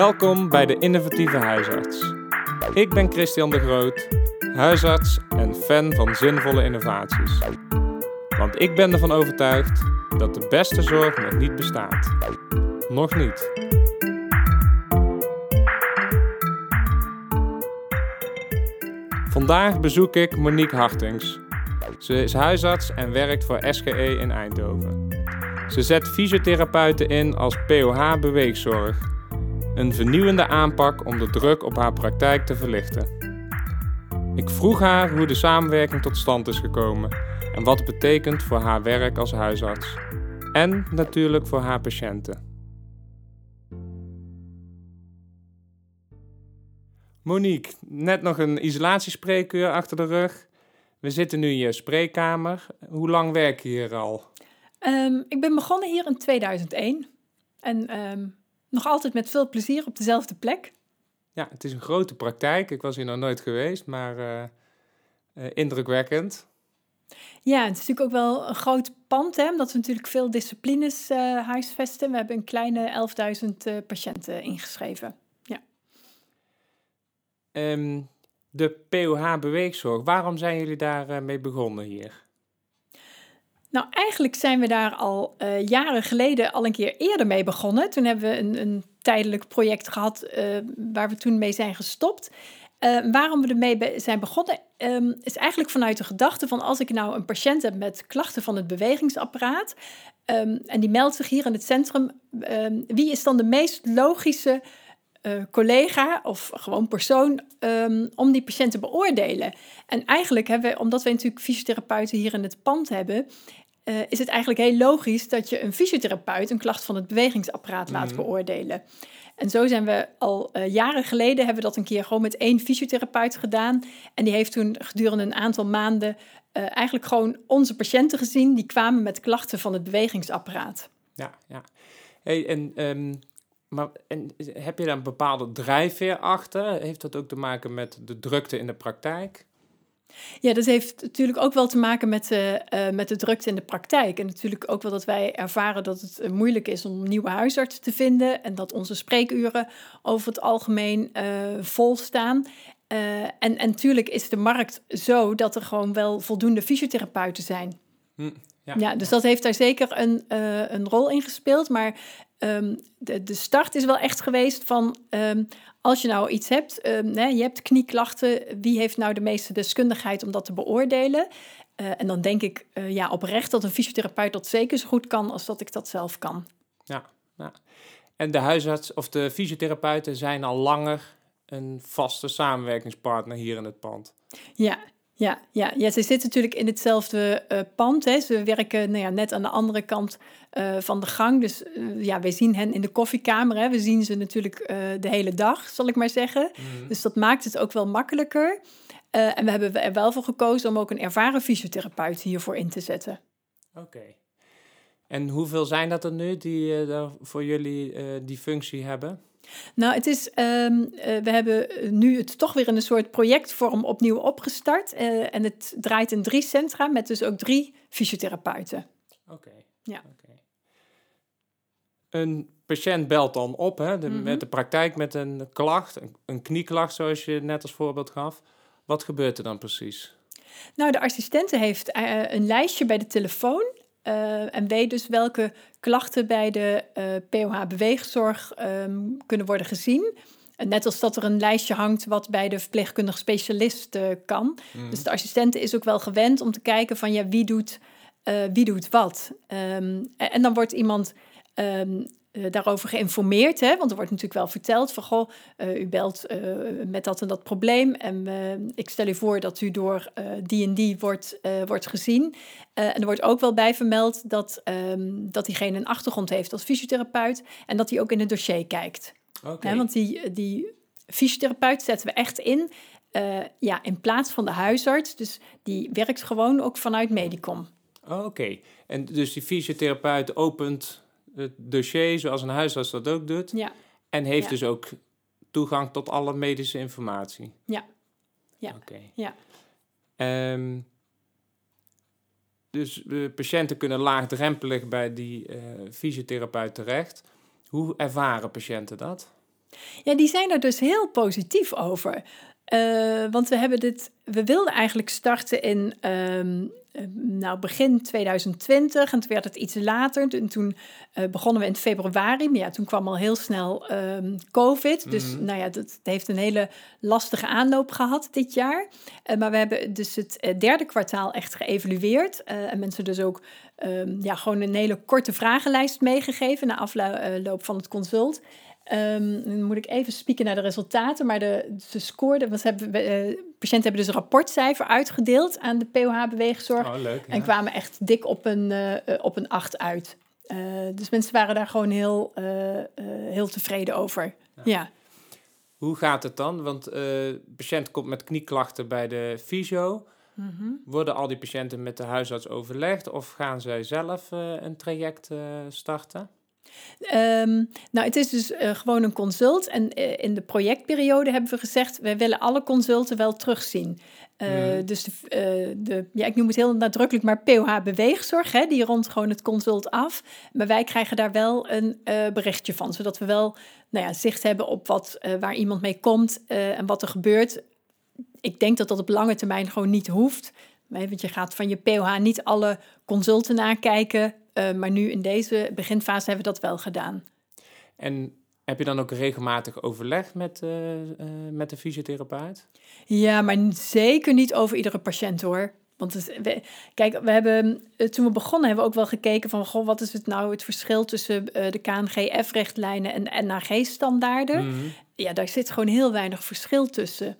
Welkom bij de Innovatieve Huisarts. Ik ben Christian de Groot, huisarts en fan van zinvolle innovaties. Want ik ben ervan overtuigd dat de beste zorg nog niet bestaat. Nog niet. Vandaag bezoek ik Monique Hartings. Ze is huisarts en werkt voor SGE in Eindhoven. Ze zet fysiotherapeuten in als POH beweegzorg. Een vernieuwende aanpak om de druk op haar praktijk te verlichten. Ik vroeg haar hoe de samenwerking tot stand is gekomen en wat het betekent voor haar werk als huisarts. En natuurlijk voor haar patiënten. Monique, net nog een isolatiespreekuur achter de rug. We zitten nu in je spreekkamer. Hoe lang werk je hier al? Um, ik ben begonnen hier in 2001. En um, nog altijd met veel plezier op dezelfde plek. Ja, het is een grote praktijk. Ik was hier nog nooit geweest, maar uh, uh, indrukwekkend. Ja, het is natuurlijk ook wel een groot pand, hè, omdat we natuurlijk veel disciplines uh, huisvesten. We hebben een kleine 11.000 patiënten ingeschreven. Ja. Um, de POH Beweegzorg, waarom zijn jullie daar mee begonnen hier? Nou, eigenlijk zijn we daar al uh, jaren geleden al een keer eerder mee begonnen. Toen hebben we een, een tijdelijk project gehad uh, waar we toen mee zijn gestopt. Uh, waarom we ermee zijn begonnen, um, is eigenlijk vanuit de gedachte van als ik nou een patiënt heb met klachten van het bewegingsapparaat um, en die meldt zich hier in het centrum, um, wie is dan de meest logische collega of gewoon persoon om die patiënt te beoordelen. En eigenlijk hebben we, omdat we natuurlijk fysiotherapeuten hier in het pand hebben, uh, is het eigenlijk heel logisch dat je een fysiotherapeut een klacht van het bewegingsapparaat laat mm. beoordelen. En zo zijn we al uh, jaren geleden hebben we dat een keer gewoon met één fysiotherapeut gedaan. En die heeft toen gedurende een aantal maanden eigenlijk gewoon onze patiënten gezien die kwamen met klachten van het bewegingsapparaat. Ja, ja. Hey, en um maar en heb je daar een bepaalde drijfveer achter? Heeft dat ook te maken met de drukte in de praktijk? Ja, dat heeft natuurlijk ook wel te maken met, uh, uh, met de drukte in de praktijk. En natuurlijk ook wel dat wij ervaren dat het uh, moeilijk is om nieuwe huisartsen te vinden. En dat onze spreekuren over het algemeen vol staan. en, en natuurlijk is de markt zo dat er gewoon wel voldoende fysiotherapeuten zijn. Hm, ja. ja. dus dat heeft daar zeker een, een rol in gespeeld. Maar um, de, de start is wel echt geweest van um, als je nou iets hebt, um, hè, je hebt knieklachten, wie heeft nou de meeste deskundigheid om dat te beoordelen? Uh, en dan denk ik uh, ja, oprecht dat een fysiotherapeut dat zeker zo goed kan als dat ik dat zelf kan. Ja, ja. en de huisarts of de fysiotherapeuten zijn al langer een vaste samenwerkingspartner hier in het pand. Ja, ja, ja, ja, ze zitten natuurlijk in hetzelfde uh, pand. Hè. Ze werken nou ja, net aan de andere kant uh, van de gang. Dus uh, ja, wij zien hen in de koffiekamer. Hè. We zien ze natuurlijk de hele dag, zal ik maar zeggen. Mm. Dus dat maakt het ook wel makkelijker. en we hebben er wel voor gekozen om ook een ervaren fysiotherapeut hiervoor in te zetten. Oké. En hoeveel zijn dat er nu die voor jullie die functie hebben? Nou, het is, um, uh, we hebben nu het toch weer in een soort projectvorm opnieuw opgestart. Uh, en het draait in drie centra met dus ook drie fysiotherapeuten. Oké. Okay. Ja. Okay. Een patiënt belt dan op hè, de, mm -hmm. met de praktijk met een klacht, een, een knieklacht zoals je net als voorbeeld gaf. Wat gebeurt er dan precies? Nou, de assistente heeft uh, een lijstje bij de telefoon uh, en weet dus welke klachten bij de uh, eh, POH beweegzorg um, kunnen worden gezien. En net als dat er een lijstje hangt wat bij de verpleegkundig specialist uh, kan. Mm. Dus de assistent is ook wel gewend om te kijken van ja, wie doet, wie doet wat. Um, en dan wordt iemand um, uh, daarover geïnformeerd. Hè? Want er wordt natuurlijk wel verteld van, goh, uh, u belt uh, met dat en dat probleem. En ik stel u voor dat u door die en die wordt, wordt gezien. en er wordt ook wel bij vermeld dat, um, dat diegene een achtergrond heeft als fysiotherapeut. En dat hij ook in het dossier kijkt. Okay. want die, die fysiotherapeut zetten we echt in. ja, in plaats van de huisarts. Dus die werkt gewoon ook vanuit Medicom. Oké, okay. en dus die fysiotherapeut opent het dossier zoals een huisarts dat ook doet. Ja. En heeft dus ook toegang tot alle medische informatie. Ja. Ja. Oké. Ja. Um, dus de patiënten kunnen laagdrempelig bij die uh, fysiotherapeut terecht. Hoe ervaren patiënten dat? Ja, die zijn er dus heel positief over. Uh, want we hebben dit, we wilden eigenlijk starten in um, nou, begin 2020 en toen werd het iets later. En toen uh, begonnen we in februari, maar ja, toen kwam al heel snel um, COVID. Dus Mhm. nou ja, dat, heeft een hele lastige aanloop gehad dit jaar. Uh, maar we hebben dus het uh, derde kwartaal echt geëvalueerd. En mensen dus ook um, ja, gewoon een hele korte vragenlijst meegegeven na afloop van het consult. Um, dan moet ik even spieken naar de resultaten, maar de, de scoorde, want hebben, uh, patiënten hebben dus een rapportcijfer uitgedeeld aan de POH-beweegzorg Oh, leuk. en kwamen echt dik op een, uh, op een 8 uit. Uh, dus mensen waren daar gewoon heel, heel tevreden over. Ja. ja. Hoe gaat het dan? Want de patiënt komt met knieklachten bij de fysio. Mm -hmm. Worden al die patiënten met de huisarts overlegd of gaan zij zelf een traject starten? Um, nou, het is dus uh, gewoon een consult. En uh, in de projectperiode hebben we gezegd: wij willen alle consulten wel terugzien. Uh, mm. Dus de, de, ja, ik noem het heel nadrukkelijk, maar POH beweegzorg, hè, die rondt gewoon het consult af. Maar wij krijgen daar wel een berichtje van, zodat we wel nou ja, zicht hebben op wat, waar iemand mee komt en wat er gebeurt. Ik denk dat dat op lange termijn gewoon niet hoeft. Want je gaat van je POH niet alle consulten nakijken. Uh, maar nu in deze beginfase hebben we dat wel gedaan. En heb je dan ook regelmatig overleg met, uh, uh, met de fysiotherapeut? Ja, maar zeker niet over iedere patiënt hoor. Want het, we, kijk, we hebben, toen we begonnen hebben we ook wel gekeken van... Goh, wat is het nou het verschil tussen de KNGF-richtlijnen en NAG-standaarden? Mm -hmm. Ja, daar zit gewoon heel weinig verschil tussen.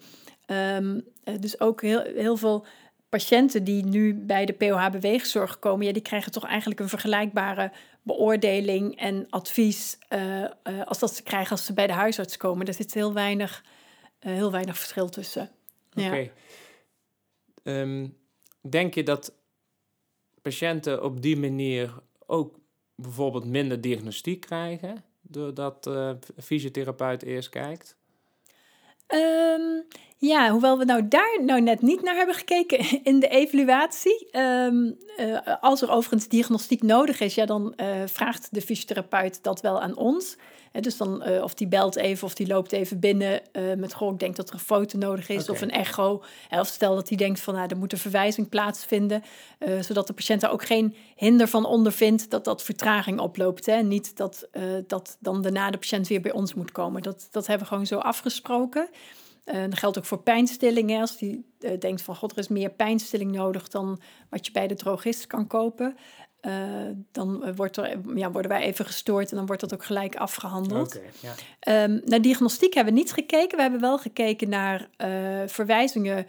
Um, dus ook heel, heel veel patiënten die nu bij de POH-beweegzorg komen, ja, die krijgen toch eigenlijk een vergelijkbare beoordeling en advies uh, uh, als dat ze krijgen als ze bij de huisarts komen. Er zit heel weinig, uh, heel weinig verschil tussen. Oké. Um, denk je dat patiënten op die manier ook bijvoorbeeld minder diagnostiek krijgen, doordat de fysiotherapeut eerst kijkt? Um, ja, hoewel we nou daar nou net niet naar hebben gekeken in de evaluatie. Um, uh, als er overigens diagnostiek nodig is, ja, dan uh, vraagt de fysiotherapeut dat wel aan ons. He, dus dan, uh, of die belt even of die loopt even binnen met goh, ik denk dat er een foto nodig is of een echo. Of stel dat hij denkt van, nou, er moet een verwijzing plaatsvinden. zodat de patiënt daar ook geen hinder van ondervindt dat dat vertraging oploopt. Hè. Niet dat, dat dan daarna de patiënt weer bij ons moet komen. Dat, dat hebben we gewoon zo afgesproken. Dat geldt ook voor pijnstillingen. Als die denkt van god, er is meer pijnstilling nodig dan wat je bij de drogist kan kopen. Uh, dan wordt er, ja, worden wij even gestoord en dan wordt dat ook gelijk afgehandeld. Okay, ja. um, naar diagnostiek hebben we niet gekeken. We hebben wel gekeken naar verwijzingen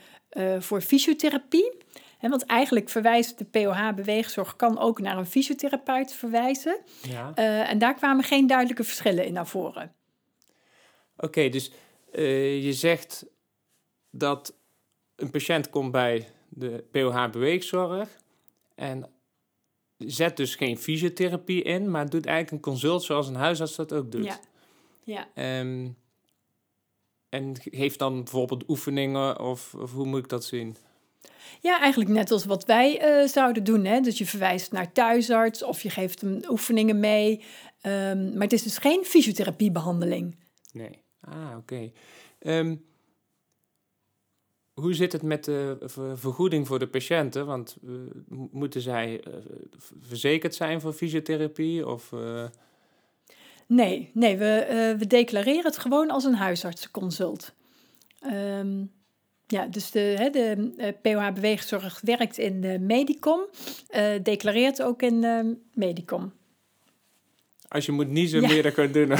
voor fysiotherapie. He, want eigenlijk verwijst de POH-beweegzorg kan ook naar een fysiotherapeut verwijzen. Ja. en daar kwamen geen duidelijke verschillen in naar voren. Oké, okay, dus je zegt dat een patiënt komt bij de POH-beweegzorg en zet dus geen fysiotherapie in, maar doet eigenlijk een consult zoals een huisarts dat ook doet. Ja. ja. Um, en heeft dan bijvoorbeeld oefeningen of, of, hoe moet ik dat zien? Ja, eigenlijk net als wat wij uh, zouden doen. Hè? Dus je verwijst naar thuisarts of je geeft hem oefeningen mee. Um, maar het is dus geen fysiotherapiebehandeling. Nee. Ah, oké. Okay. Um, hoe zit het met de vergoeding voor de patiënten? Want uh, moeten zij uh, verzekerd zijn voor fysiotherapie? Of, uh... Nee, nee we, we declareren het gewoon als een huisartsenconsult. Um, ja, dus de, hè, de POH Beweegzorg werkt in de Medicom, declareert ook in de Medicom. Als je moet niezen, ja. meer dan kan doen.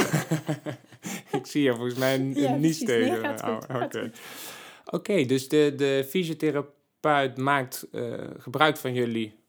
ik zie je volgens mij een, ja, nies tegen. Nee, oh, Oké, okay. dus de, de fysiotherapeut maakt uh, gebruik van jullie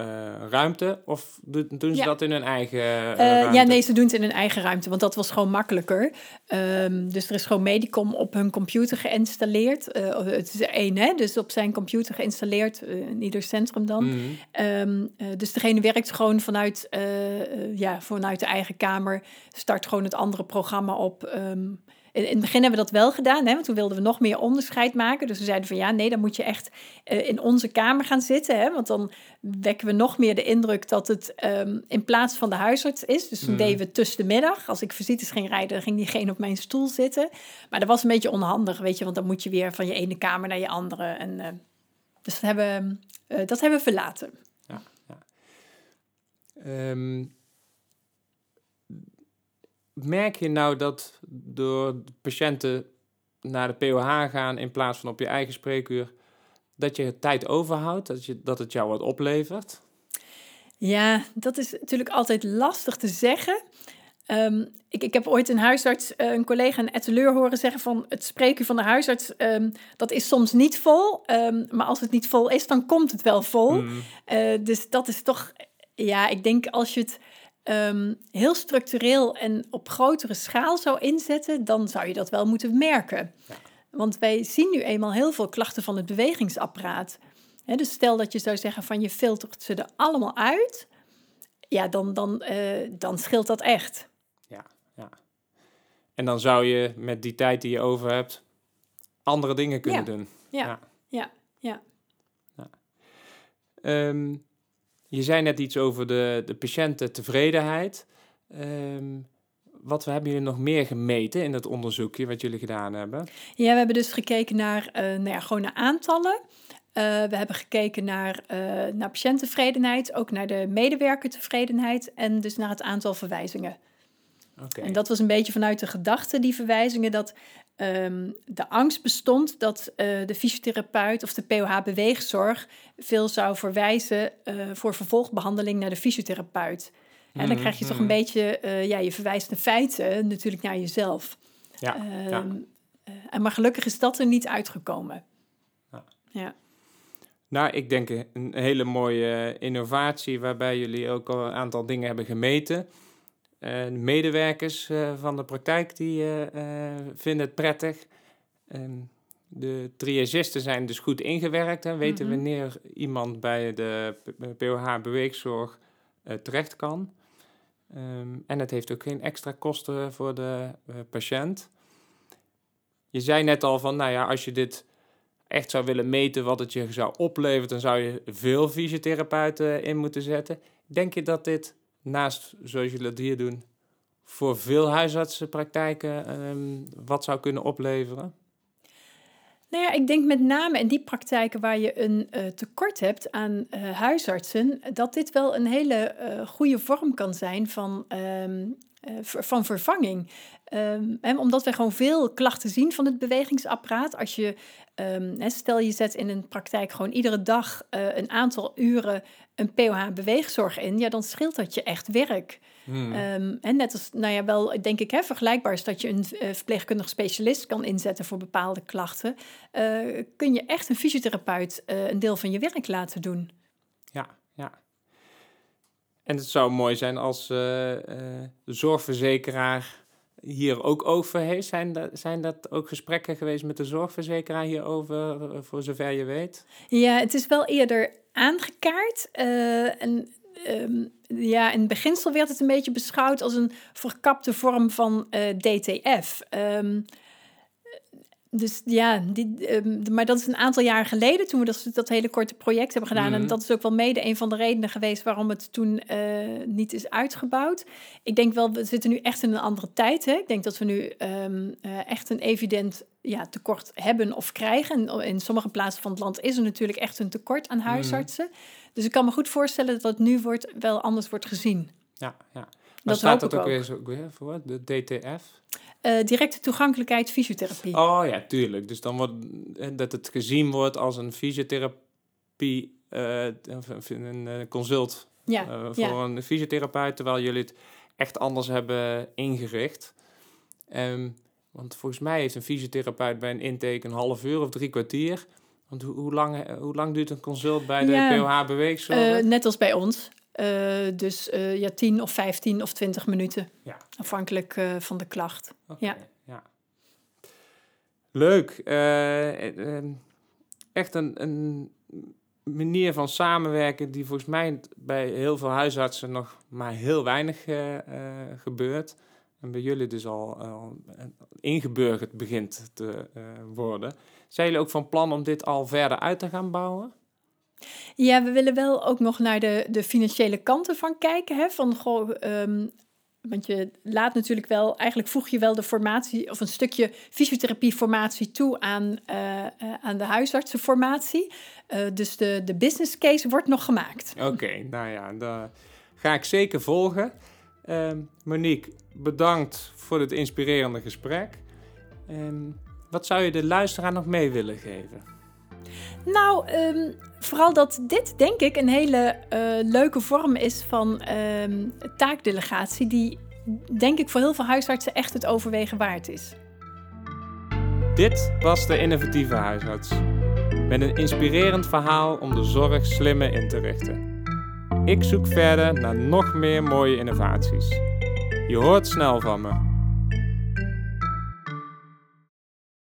uh, ruimte? Of doen, doen ze Ja. dat in hun eigen uh, Eh, ruimte? ja, nee, ze doen het in hun eigen ruimte, want dat was gewoon makkelijker. Ehm, dus er is gewoon Medicom op hun computer geïnstalleerd. Eh, het is er één, hè? Dus op zijn computer geïnstalleerd, eh, in ieder centrum dan. Mhm. Ehm, eh, dus degene werkt gewoon vanuit, eh, eh, ja, vanuit de eigen kamer, start gewoon het andere programma op. Ehm, in, het begin hebben we dat wel gedaan, hè, want toen wilden we nog meer onderscheid maken. Dus we zeiden van ja, nee, dan moet je echt uh, in onze kamer gaan zitten. Hè, want dan wekken we nog meer de indruk dat het um, in plaats van de huisarts is. Dus toen mm. deden we tussen de middag. Als ik visites ging rijden, ging diegene op mijn stoel zitten. Maar dat was een beetje onhandig, weet je, want dan moet je weer van je ene kamer naar je andere. En, uh, dus dat hebben, uh, dat hebben we verlaten. Ja, ja. Um merk je nou dat door patiënten naar de POH gaan in plaats van op je eigen spreekuur, dat je tijd overhoudt, dat, je, dat het jou wat oplevert? Ja, dat is natuurlijk altijd lastig te zeggen. Um, ik, ik heb ooit een huisarts, uh, een collega, een etteleur horen zeggen van het spreekuur van de huisarts, um, dat is soms niet vol. Um, maar als het niet vol is, dan komt het wel vol. Mm. Uh, dus dat is toch, ja, ik denk als je het um, heel structureel en op grotere schaal zou inzetten, dan zou je dat wel moeten merken. Ja. Want wij zien nu eenmaal heel veel klachten van het bewegingsapparaat. He, dus stel dat je zou zeggen van je filtert ze er allemaal uit, ja, dan, dan, uh, dan scheelt dat echt. Ja, ja. En dan zou je met die tijd die je over hebt andere dingen kunnen ja. doen. Ja, ja, ja. ja. Um, je zei net iets over de, de patiëntentevredenheid. Um, wat hebben jullie nog meer gemeten in dat onderzoekje wat jullie gedaan hebben? Ja, we hebben dus gekeken naar, uh, nou ja, gewoon naar aantallen. Uh, we hebben gekeken naar, uh, naar patiënttevredenheid, ook naar de medewerkertevredenheid en dus naar het aantal verwijzingen. Okay. En dat was een beetje vanuit de gedachte, die verwijzingen, dat um, de angst bestond dat uh, de fysiotherapeut of de POH-beweegzorg veel zou verwijzen uh, voor vervolgbehandeling naar de fysiotherapeut. En dan krijg je toch een mhm. beetje, uh, ja, je verwijst de feiten natuurlijk naar jezelf. Ja, um, ja. en maar gelukkig is dat er niet uitgekomen. Ja. ja. Nou, ik denk een hele mooie innovatie waarbij jullie ook al een aantal dingen hebben gemeten. Medewerkers uh, van de praktijk die uh, vinden het prettig. Ehm, de triagisten zijn dus goed ingewerkt en weten mm -hmm. wanneer iemand bij de POH beweegzorg terecht kan. Um, en het heeft ook geen extra kosten voor de patiënt. Je zei net al van, nou ja, als je dit echt zou willen meten wat het je zou opleveren, dan zou je veel fysiotherapeuten in moeten zetten. Denk je dat dit naast, zoals jullie dat hier doen, voor veel huisartsenpraktijken um, wat zou kunnen opleveren? Nou ja, ik denk met name in die praktijken waar je een uh, tekort hebt aan uh, huisartsen, dat dit wel een hele uh, goede vorm kan zijn van, um, van vervanging. Um, hè, omdat we gewoon veel klachten zien van het bewegingsapparaat. Als je, um, stel je zet in een praktijk gewoon iedere dag een aantal uren een POH-beweegzorg in, ja, dan scheelt dat je echt werk. Hmm. Um, en net als, nou ja, wel denk ik hè, vergelijkbaar is dat je een uh, verpleegkundig specialist kan inzetten voor bepaalde klachten, uh, kun je echt een fysiotherapeut een deel van je werk laten doen. Ja, ja. En het zou mooi zijn als de zorgverzekeraar hier ook over heeft. Zijn dat, zijn dat ook gesprekken geweest met de zorgverzekeraar hierover, voor zover je weet? Ja, het is wel eerder aangekaart. en um, ja, in beginsel werd het een beetje beschouwd als een verkapte vorm van eh, DTF. Ehm, dus ja, die, um, maar dat is een aantal jaar geleden toen we dat, dat hele korte project hebben gedaan. En mhm. dat is ook wel mede een van de redenen geweest waarom het toen uh, niet is uitgebouwd. Ik denk wel, we zitten nu echt in een andere tijd. Hè? Ik denk dat we nu um, uh, echt een evident ja, tekort hebben of krijgen. En in sommige plaatsen van het land is er natuurlijk echt een tekort aan mhm. huisartsen. Dus ik kan me goed voorstellen dat dat nu wordt, wel anders wordt gezien. Ja, ja. Maar dat staat dat ook, ook. Weer, voor, de DTF? Uh, directe toegankelijkheid fysiotherapie. Oh ja, tuurlijk. Dus dan wordt eh, dat het gezien wordt als een fysiotherapie, uh, een consult ja, uh, voor ja. een fysiotherapeut, terwijl jullie het echt anders hebben ingericht. Um, want volgens mij heeft een fysiotherapeut bij een intake een half uur of drie kwartier. Want hoe, hoe, lang, hoe lang duurt een consult bij de ja, POH beweegzorg? Net als bij ons. Uh, dus uh, ja, 10 of 15 of 20 minuten. Ja. Afhankelijk uh, van de klacht. Okay, ja. ja. Leuk. echt een, een manier van samenwerken die volgens mij bij heel veel huisartsen nog maar heel weinig gebeurt. en bij jullie dus al, al ingeburgerd begint te worden. Zijn jullie ook van plan om dit al verder uit te gaan bouwen? Ja, we willen wel ook nog naar de, de financiële kanten van kijken. Hè? Van, goh, ehm, want je laat natuurlijk wel, eigenlijk voeg je wel de formatie of een stukje fysiotherapieformatie toe aan, uh, aan de huisartsenformatie. Uh, dus de, de business case wordt nog gemaakt. Oké, nou ja, dat ga ik zeker volgen. Ehm, Monique, bedankt voor het inspirerende gesprek. Um, wat zou je de luisteraar nog mee willen geven? Nou, um, vooral dat dit denk ik een hele uh, leuke vorm is van um, taakdelegatie, die denk ik voor heel veel huisartsen echt het overwegen waard is. Dit was de innovatieve huisarts. Met een inspirerend verhaal om de zorg slimmer in te richten. Ik zoek verder naar nog meer mooie innovaties. Je hoort snel van me.